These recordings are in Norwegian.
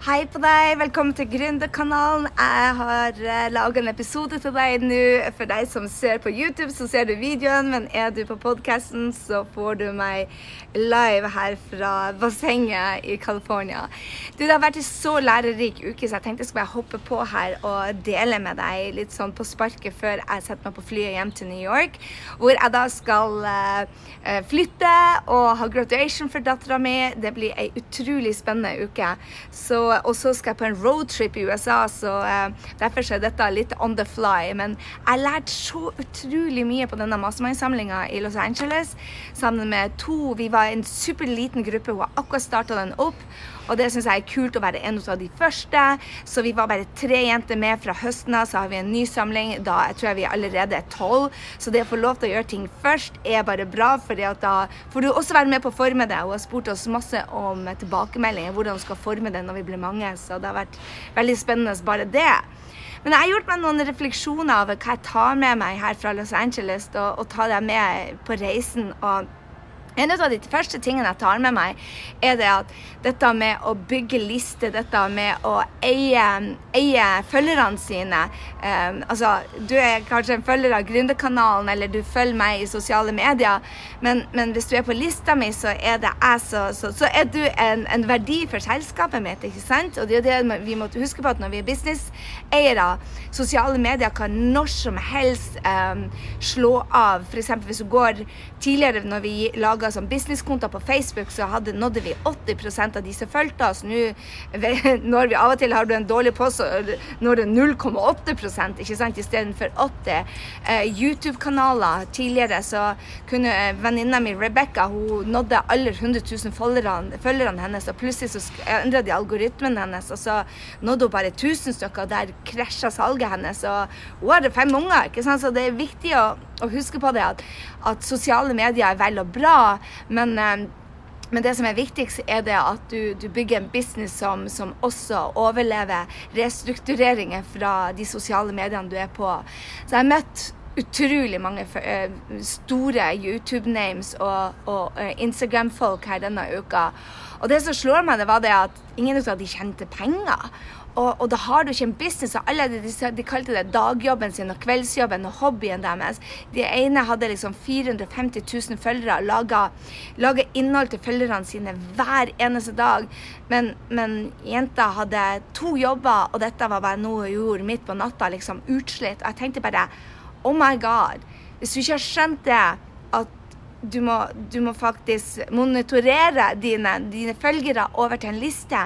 Hei på deg, velkommen til Gründerkanalen. Jeg har uh, laga en episode til deg nå. For deg som ser på YouTube, så ser du videoen, men er du på podkasten, så får du meg live her fra bassenget i California. Du, Det har vært en så lærerik uke, så jeg tenkte jeg skulle hoppe på her og dele med deg litt sånn på sparket før jeg setter meg på flyet hjem til New York, hvor jeg da skal uh, flytte og ha graduation for dattera mi. Det blir ei utrolig spennende uke. Så og så skal jeg på en roadtrip i USA, så uh, derfor er dette litt on the fly. Men jeg lærte så utrolig mye på denne mastermind-samlinga i Los Angeles sammen med to Vi var en superliten gruppe, hun har akkurat starta den opp. Og det syns jeg er kult å være en av de første. Så vi var bare tre jenter med fra høsten av, så har vi en ny samling. Da jeg tror jeg vi allerede er tolv. Så det å få lov til å gjøre ting først er bare bra, for da får du også være med på å forme det. Hun har spurt oss masse om tilbakemeldinger, hvordan hun skal forme det når vi blir mange. Så det har vært veldig spennende bare det. Men jeg har gjort meg noen refleksjoner over hva jeg tar med meg her fra Los Angeles, og, og tar det med på reisen. og en av de første tingene jeg tar med meg, er det at dette med å bygge liste, dette med å eie, eie følgerne sine um, Altså, du er kanskje en følger av Gründerkanalen, eller du følger meg i sosiale medier, men, men, hvis du er på lista mi, så er så, så, så er du en, en, verdi for selskapet mitt, ikke sant? Og det er det vi må huske på at når vi er businesseiere, sosiale medier kan når som helst um, slå av. F.eks. hvis du går tidligere når vi laga som businesskontoer på Facebook, så hadde, nådde vi 80% av de som fulgte oss. Nå, når vi av og til har du en dårlig post, når det 0,8 ikke sant, istedenfor 80. Uh, YouTube-kanaler tidligere så kunne uh, venninna mi Rebecca hun nådde alle 100 000 følgerne, følgerne hennes, og plutselig så endra de algoritmen hennes, og så nådde hun bare 1000 stykker, og der krasja salget hennes. Og hun hadde fem unger, ikke sant? så det er viktig å, å huske på det at, at sosiale medier er vel og bra, men, eh, men det som er viktigst, er det at du, du bygger en business som, som, også overlever restruktureringer fra de sosiale mediene du er på. Så jeg har møtt utrolig mange eh, store YouTube-names og, og eh, Instagram-folk her denne uka. Og det som slår meg, det var det at ingen av de tjente penger. Og, og, da har du ikke en business. og alle De, de kalte det dagjobben sin og kveldsjobben og hobbyen deres. De ene hadde liksom 450 000 følgere, laga, laga innhold til følgerne sine hver eneste dag. Men, men, jenta hadde to jobber, og dette var bare noe hun gjorde midt på natta. liksom Utslitt. Og jeg tenkte bare Oh my God. Hvis du ikke har skjønt det, at du må, du må, faktisk monitorere dine, dine, følgere over til en liste.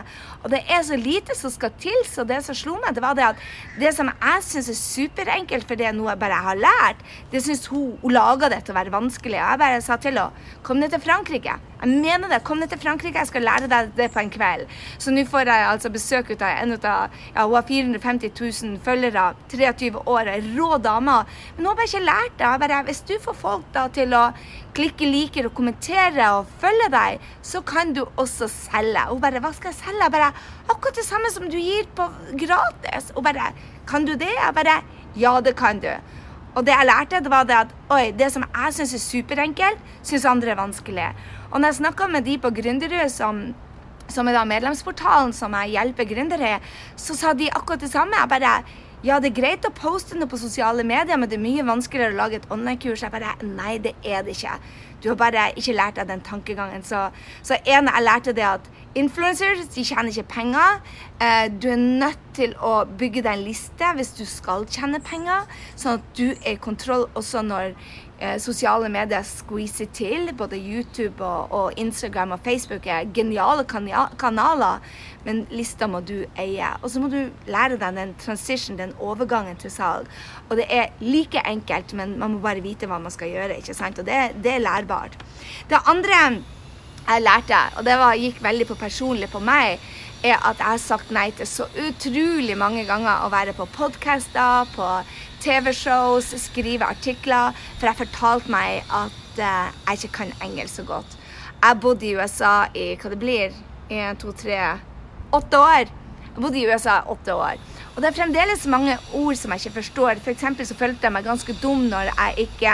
Og det er så lite som skal til, så det som slo meg, det var det at det som jeg syns er superenkelt, for det er noe jeg bare har lært, det syns hun Hun laga det til å være vanskelig. Og jeg bare sa til henne Kom ned til Frankrike. Jeg mener det. Kom ned til Frankrike, jeg skal lære deg det på en kveld. Så nå får jeg altså besøk ut av en av ja, Hun har 450 000 følgere, 23 år, ei rå dame. Men hun har bare ikke lært det. Bare, hvis du får folk da til å klikke liker og kommentere og følge deg, så kan du også selge. Hun bare Hva skal jeg selge? Jeg bare Akkurat det samme som du gir på gratis. Hun bare Kan du det? Jeg bare Ja, det kan du. Og det jeg lærte, det var det at oi, det som jeg syns er superenkelt, syns andre er vanskelig. Og når jeg snakka med de på Gründerud som som er da medlemsportalen som jeg hjelper gründere, så sa de akkurat det samme. Jeg bare ja, det er greit å poste noe på sosiale medier, men det er mye vanskeligere å lage et online-kurs. Jeg bare Nei, det er det ikke. Du har bare ikke lært deg den tankegangen. Så, så en jeg lærte det at influencers de tjener ikke penger. Eh, du er nødt til å bygge deg en liste hvis du skal tjene penger, sånn at du er i kontroll også når sosiale medier squeezer til. Både YouTube og, og, Instagram og Facebook er geniale kanaler, men lista må du eie. Og så må du lære deg den transition, den overgangen til salg. Og det er like enkelt, men man må bare vite hva man skal gjøre. ikke sant? Og det, det er lærbart. Det andre jeg lærte, og det var, gikk veldig på personlig på meg, er at jeg har sagt nei til så utrolig mange ganger å være på podkaster, på TV-shows, skrive artikler, for jeg fortalte meg at uh, jeg ikke kan engelsk så godt. Jeg bodde i USA i hva det blir, én, to, tre, åtte år. Jeg bodde i USA åtte år. Og det er fremdeles mange ord som jeg ikke forstår. For så følte jeg meg ganske dum når jeg ikke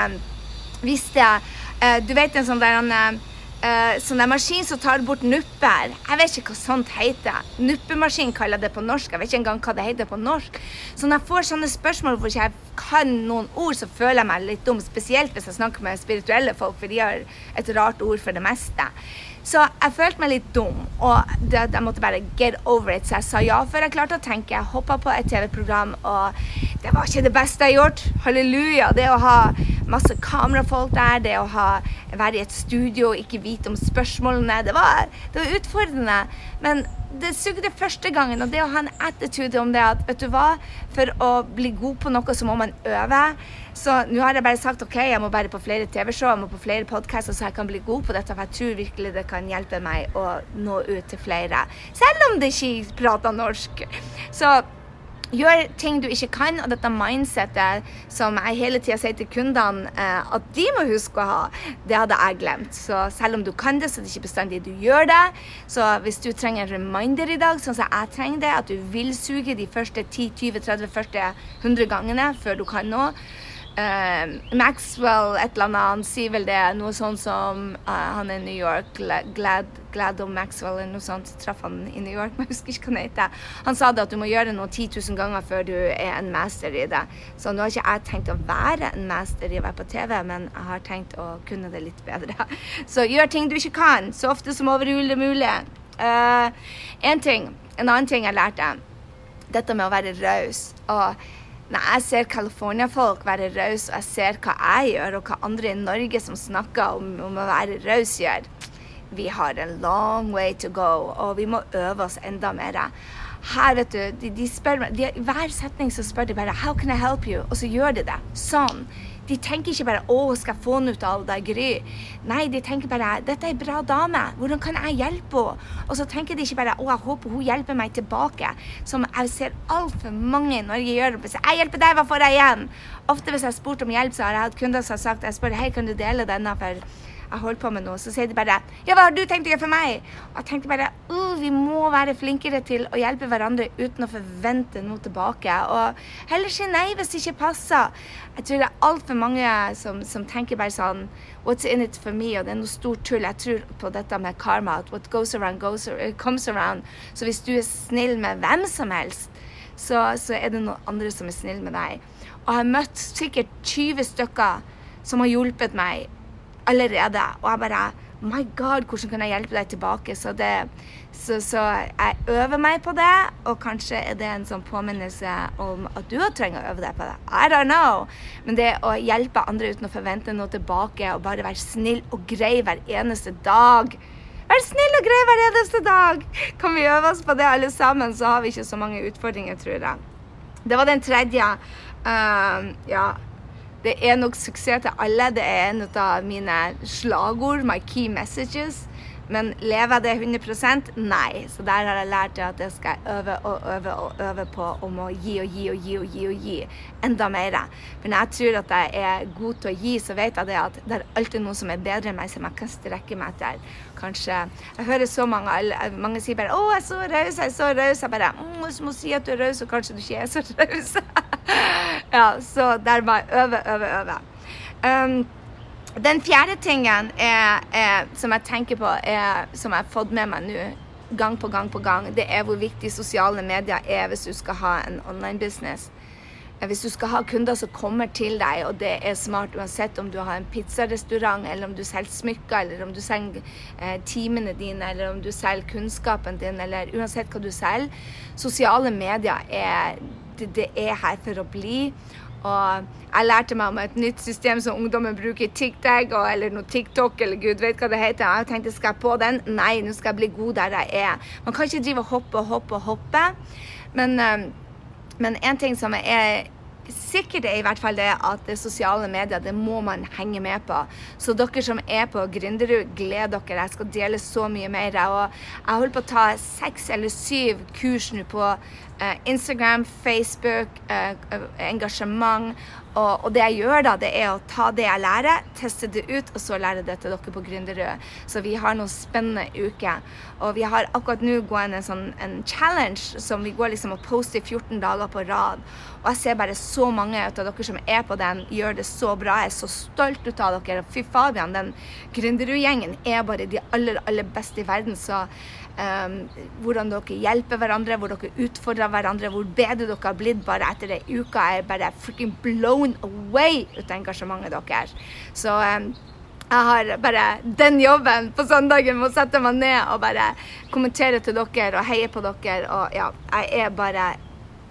visste uh, Du vet en sånn der uh, Uh, sånn maskin som tar bort nupper. Jeg vet ikke hva sånt heter. Nuppemaskin kaller det på norsk. Jeg vet ikke engang hva det heter på norsk. Så når jeg får sånne spørsmål hvor jeg ikke kan noen ord, så føler jeg meg litt dum. Spesielt hvis jeg snakker med spirituelle folk, for de har et rart ord for det meste. Så jeg følte meg litt dum, og det, jeg måtte bare get over it. Så jeg sa ja før jeg klarte å tenke. Jeg hoppa på et TV-program, og det var ikke det beste jeg har gjort. Halleluja. Det å ha masse kamerafolk der, det å ha, være i et studio og ikke vite om spørsmålene, det var, det var utfordrende. Men det sugde første gangen, og det å ha en attitude om det at vet du hva, for å bli god på noe, så må man øve. Så nå har jeg bare sagt OK, jeg må bare på flere TV-show, jeg må på flere podkaster, så jeg kan bli god på dette. For jeg tror virkelig det kan hjelpe meg å nå ut til flere. Selv om det ikke prater norsk. Så Gjør ting du ikke kan, og dette mindsettet som jeg hele tida sier til kundene eh, at de må huske å ha, det hadde jeg glemt. Så selv om du kan det, så er det ikke bestandig du gjør det. Så hvis du trenger en reminder i dag, sånn som jeg trenger det, at du vil suge de første 10-20-30 første 100 gangene før du kan noe, Uh, Maxwell et eller annet, han sier vel det, noe sånn som uh, Han er i New York, Glad, Glad om Maxwell eller noe sånt. Traff han i New York, men jeg husker ikke hva han heter. Han sa det at du må gjøre noe 10 000 ganger før du er en master i det. Så nå har ikke jeg tenkt å være en master i å være på TV, men jeg har tenkt å kunne det litt bedre. Så gjør ting du ikke kan, så ofte som overhodet mulig. Uh, en ting, en annen ting jeg lærte, dette med å være raus. og når jeg ser California-folk være rause, og jeg ser hva jeg gjør, og hva andre i Norge som snakker om, om å være raus, gjør Vi har en long way to go, og vi må øve oss enda mer. Her, vet du, de, de spør meg, de, Hver setning så spør de bare 'How can I help you?' Og så gjør de det. Sånn. De tenker ikke bare 'Å, skal jeg få henne ut av det, Gry?' Nei, de tenker bare 'Dette er ei bra dame. Hvordan kan jeg hjelpe henne?' Og så tenker de ikke bare 'Å, jeg håper hun hjelper meg tilbake', som jeg ser altfor mange i Norge gjøre. 'Jeg hjelper deg, hva får jeg igjen?' Ofte hvis jeg har spurt om hjelp, så har jeg hatt kunder som har sagt jeg spør 'Hei, kan du dele denne?' for jeg holder på med noe, så sier de bare 'Ja, hva har du tenkt å gjøre for meg?' Og jeg tenkte bare vi må være flinkere til å hjelpe hverandre uten å forvente noe tilbake. Og heller si nei hvis det ikke passer. Jeg tror det er altfor mange som, som, tenker bare sånn 'What's in it for me?' Og det er noe stort tull. Jeg tror på dette med karma. At what goes around, goes, comes around. Så hvis du er snill med hvem som helst, så, så er det noen andre som er snill med deg. Og jeg har møtt sikkert 20 stykker som har hjulpet meg allerede. Og jeg bare My God, hvordan kan jeg hjelpe deg tilbake? Så, det, så, så, jeg øver meg på det, og kanskje er det en sånn påminnelse om at du òg trenger å øve deg på det. I don't know. Men det å hjelpe andre uten å forvente noe tilbake, og bare være snill og grei hver eneste dag Vær snill og grei hver eneste dag! Kan vi øve oss på det alle sammen, så har vi ikke så mange utfordringer, tror jeg. Det var den tredje. Uh, ja. Det er nok suksess til alle. Det er en av mine slagord, my key messages. Men lever jeg det 100 Nei. Så der har jeg lært at jeg skal øve og øve og øve på om å gi og gi og gi og gi og gi enda mer. For når jeg tror at jeg er god til å gi, så vet jeg det at det er alltid noe som er bedre enn meg, som jeg kan strekke meg etter. Kanskje Jeg hører så mange Mange sier bare 'Å, jeg er så raus, jeg er så raus'. Jeg bare mm, 'Du må si at du er raus, og kanskje du ikke er så raus'. ja, så der bare øve, øve, øve. Um, den fjerde tingen er, er, som jeg tenker på, er, som jeg har fått med meg nå gang på gang på gang, det er hvor viktig sosiale medier er hvis du skal ha en online business. Hvis du skal ha kunder som kommer til deg, og det er smart uansett om du har en pizzarestaurant, eller om du selger smykker, eller om du selger eh, timene dine, eller om du selger kunnskapen din, eller uansett hva du selger. Sosiale medier er, det, er her for å bli. Og jeg lærte meg om et nytt system som ungdommen bruker, TikTok eller noe TikTok eller gud vet hva det heter. Jeg tenkte skal jeg på den? Nei, nå skal jeg bli god der jeg er. Man kan ikke drive og hoppe og hoppe og hoppe. Men, eh, men en ting som er sikkert er i hvert fall det at det sosiale medier, det må man henge med på. Så dere som er på Gründerud, gled dere. Jeg skal dele så mye mer. Og jeg holder på å ta seks eller syv kurs nå på Instagram, Facebook, eh, engasjement Og, og, det jeg gjør da, det er å ta det jeg lærer, teste det ut, og så lære det til dere på Gründerrød. Så vi har noen spennende uker. Og vi har akkurat nå gående en sånn en challenge som vi går liksom og poster 14 dager på rad. Og jeg ser bare så mange av dere som er på den, gjør det så bra. Jeg er så stolt ut av dere. Fy Fabian, den Gründerrud-gjengen er bare de aller, aller beste i verden. Så hvordan dere hjelper hverandre, hvor dere utfordrer hverandre, hvor bedre dere har blitt bare etter ei uke. Jeg er bare freaking blown away ut av engasjementet deres. Så um, jeg har bare den jobben på søndagen med å sette meg ned og bare kommentere til dere og heie på dere. Og ja, jeg er bare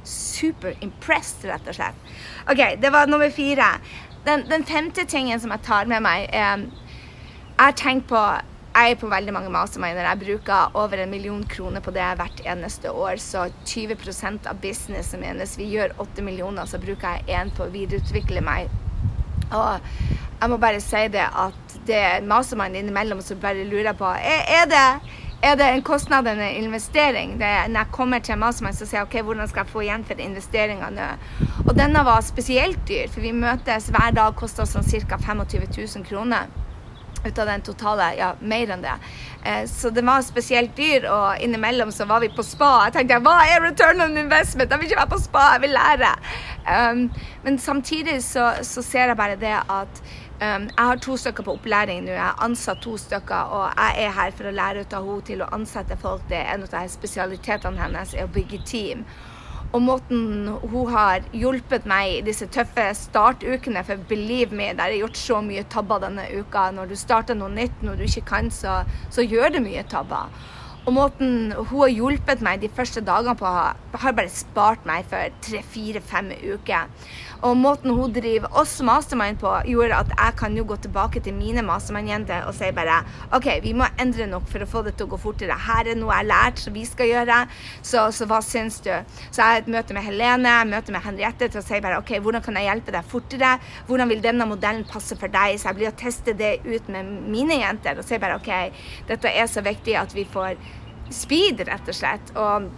super impressed, rett og slett. OK, det var nummer fire. Den, den femte tingen som jeg tar med meg, er Jeg har tenkt på jeg er på veldig mange masterminder. Jeg bruker over en million kroner på det hvert eneste år. Så 20% av businessen min Hvis vi gjør 8 millioner, så bruker jeg én på å videreutvikle meg. Og jeg må bare si det at det er mastermind innimellom som bare lurer på er, det er det en kostnad eller en investering? Det, når jeg kommer til mastermind, så sier jeg ok, hvordan skal jeg få igjen for investeringa nå? Og denne var spesielt dyr, for vi møtes hver dag, koster sånn ca. 25 000 kroner ut av den totale, ja, mer enn det. Eh, så det var spesielt dyr, og innimellom så var vi på spa. Jeg tenkte hva er return on investment? Jeg vil ikke være på spa, jeg vil lære. Um, men samtidig så, så, ser jeg bare det at um, jeg har to stykker på opplæring nå. Jeg har ansatt to stykker, og jeg er her for å lære ut av henne til å ansette folk. Det er en av spesialitetene hennes, er å bygge team. Og måten hun har hjulpet meg i disse tøffe startukene, for believe me, der har gjort så mye tabber denne uka. Når du starter noe nytt, når du ikke kan, så, så gjør det mye tabber. Og måten hun har hjulpet meg de første dagene på, har bare spart meg for tre-fire-fem uker. Og måten hun driver oss mastermind på, gjorde at jeg kan jo gå tilbake til mine mastermind-jenter og si bare OK, vi må endre nok for å få det til å gå fortere. Her er noe jeg har lært som vi skal gjøre, så, så hva syns du? Så jeg har et møte med Helene, møte med Henriette til å si bare OK, hvordan kan jeg hjelpe deg fortere? Hvordan vil denne modellen passe for deg? Så jeg blir å teste det ut med mine jenter og si bare OK, dette er så viktig at vi får speed, rett og slett. og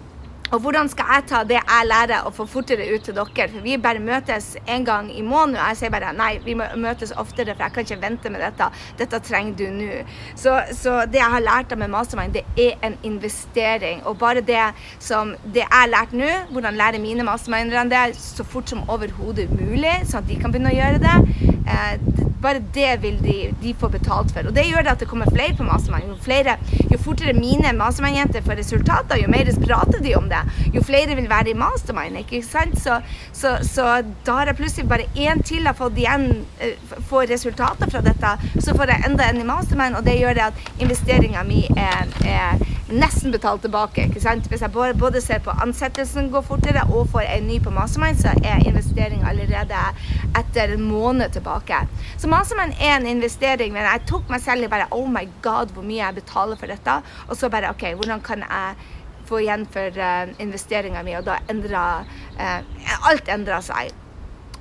og hvordan skal jeg ta det jeg lærer og få fortere ut til dere? For vi bare møtes en gang i måneden. Og jeg sier bare nei, vi må møtes oftere, for jeg kan ikke vente med dette. Dette trenger du nå. Så, så, det jeg har lært av med Mastermind, det er en investering. Og bare det som det jeg har lært nå, hvordan lære mine mastermindere det så fort som overhodet mulig, sånn at de kan begynne å gjøre det. Eh, bare det vil de, de, få betalt for. Og det gjør det at det kommer flere på Mastermind. Jo, jo fortere mine Mastermind-jenter får resultater, jo mer prater de om det. Jo flere vil være i Mastermind. ikke sant? Så, så, så da har jeg plutselig bare én til har fått igjen uh, får resultater fra dette. Så får jeg enda en i Mastermind, og det gjør det at investeringa mi er, er, nesten betalt tilbake. ikke sant? Hvis jeg både ser på ansettelsen går fortere og får en ny på Mastermind, så er investeringa allerede etter en måned tilbake. Så Mastermind er en investering, men jeg tok meg selv i bare Oh my God, hvor mye jeg betaler for dette. Og så bare OK, hvordan kan jeg få igjen for uh, eh, investeringa mi? Og da endra uh, Alt endra seg.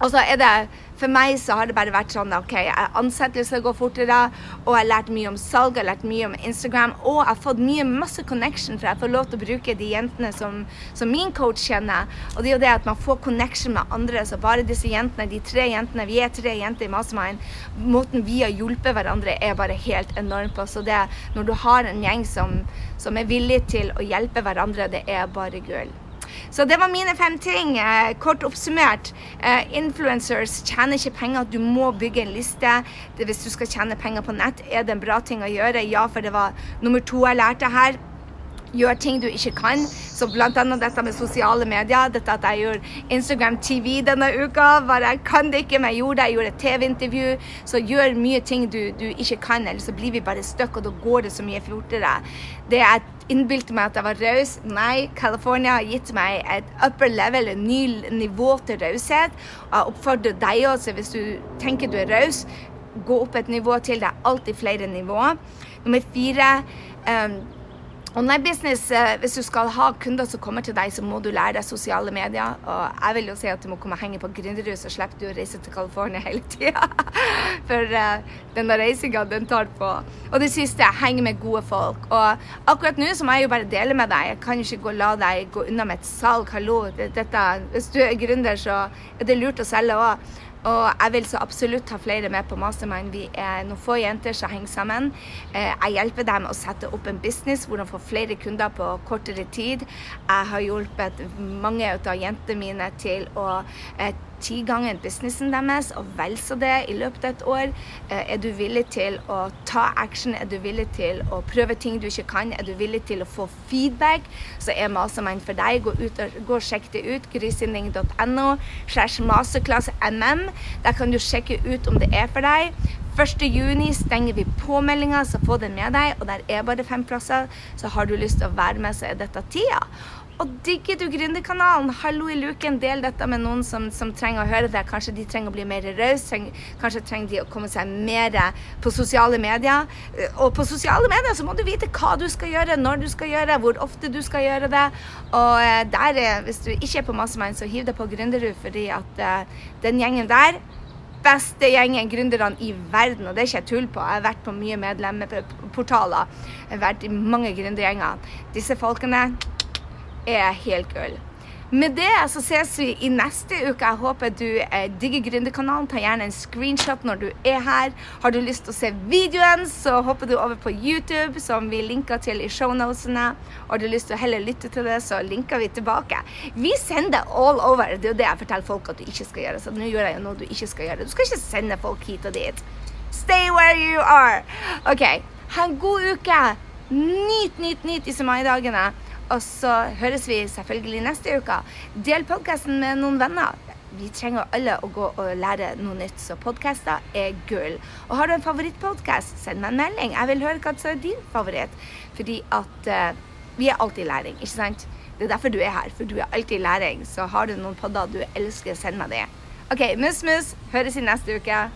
Og så er det for meg så har det bare vært sånn OK, ansettelse går fortere, og jeg har lært mye om salg, jeg har lært mye om Instagram, og jeg har fått mye masse connection, for jeg får lov til å bruke de jentene som, som min coach kjenner. Og det er jo det at man får connection med andre. Så bare disse jentene, de tre jentene, vi er tre jenter i Mastermind, måten vi har hjulpet hverandre er bare helt enorm på. Så det, når du har en gjeng som, som er villig til å hjelpe hverandre, det er bare gull. Så det var mine fem ting. Eh, kort oppsummert. Eh, influencers tjener ikke penger. Du må bygge en liste. Hvis du skal tjene penger på nett, er det en bra ting å gjøre. Ja, for det var nummer to jeg lærte her. Gjør ting du ikke kan. Så annet dette med sosiale medier. Dette at jeg gjorde Instagram TV denne uka. Bare jeg kan det ikke, men jeg gjorde det. Jeg gjorde et TV-intervju. Så gjør mye ting du, du, ikke kan, eller så blir vi bare stuck, og da går det så mye fortere. Det jeg innbilte meg at jeg var raus. Nei, California har gitt meg et upper level, et ny nivå til raushet. Jeg oppfordrer deg også, hvis du tenker du er raus, gå opp et nivå til. Det er alltid flere nivåer. Nummer fire um, Online-business, eh, hvis du skal ha kunder som kommer til deg, så må du lære deg sosiale medier. Og jeg vil jo si at du må komme og henge på Gründerhus, så slipper du å reise til California hele tida. For den denne reisinga, den tar på. Og det siste, henge med gode folk. Og akkurat nå så må jeg jo bare dele med deg. Jeg kan ikke gå, la deg gå unna med et salg. Hallo, dette, hvis du er gründer, så er det lurt å selge òg. Og jeg vil så absolutt ha flere med på Mastermind. Vi er noen få jenter som henger sammen. Eh, jeg hjelper dem å sette opp en business hvor de får flere kunder på kortere tid. Jeg har hjulpet mange av jentene mine til å eh, tigangen businessen deres, og vel så det, i løpet av et år. Eh, er du villig til å ta action? Er du villig til å prøve ting du ikke kan? Er du villig til å få feedback? Så er Mastermind for deg. Gå, ut gå og sjekk det ut. grysynding.no. Der kan du sjekke ut om det er for deg. 1.6 stenger vi påmeldinga, så få den med deg. Og der er bare fem plasser. Så har du lyst til å være med, så er dette tida. Og digger du Gründerkanalen, hallo i luken, del dette med noen som, som, trenger å høre det. Kanskje de trenger å bli mer rause, kanskje trenger de å komme seg mer på sosiale medier. Og på sosiale medier så må du vite hva du skal gjøre, når du skal gjøre, hvor ofte du skal gjøre det. Og eh, der, hvis du ikke er på Mastermind, så hiv deg på Gründerud, fordi at den gjengen der beste gjengen gründerne i verden, og det er ikke jeg tull på. Jeg har vært på mye medlemmeportaler. Jeg har vært i mange gründergjenger. Disse folkene er helt gull. Med det så ses vi i neste uke. Jeg håper du eh, digger Gründerkanalen. Ta gjerne en screenshot når du er her. Har du lyst til å se videoen, så hopper du over på YouTube, som vi linker til i shownotene. Har du lyst til å heller lytte til det, så linker vi tilbake. Vi sender all over. Det er jo det jeg forteller folk at du ikke skal gjøre. Så nå gjør jeg jo noe du ikke skal gjøre. Du skal ikke sende folk hit og dit. Stay where you are. OK. Ha en god uke. Nyt, nyt, nyt disse maidagene. Og så høres vi selvfølgelig neste uke. Del podkasten med noen venner. Vi trenger alle å gå og lære noe nytt, så podkaster er gull. Og har du en favorittpodkast, send meg en melding. Jeg vil høre hva som er din favoritt. Fordi at uh, vi er alltid i læring, ikke sant? Det er derfor du er her, for du er alltid i læring. Så har du noen podder du elsker, send meg det. OK, mus-mus. Høres i neste uke.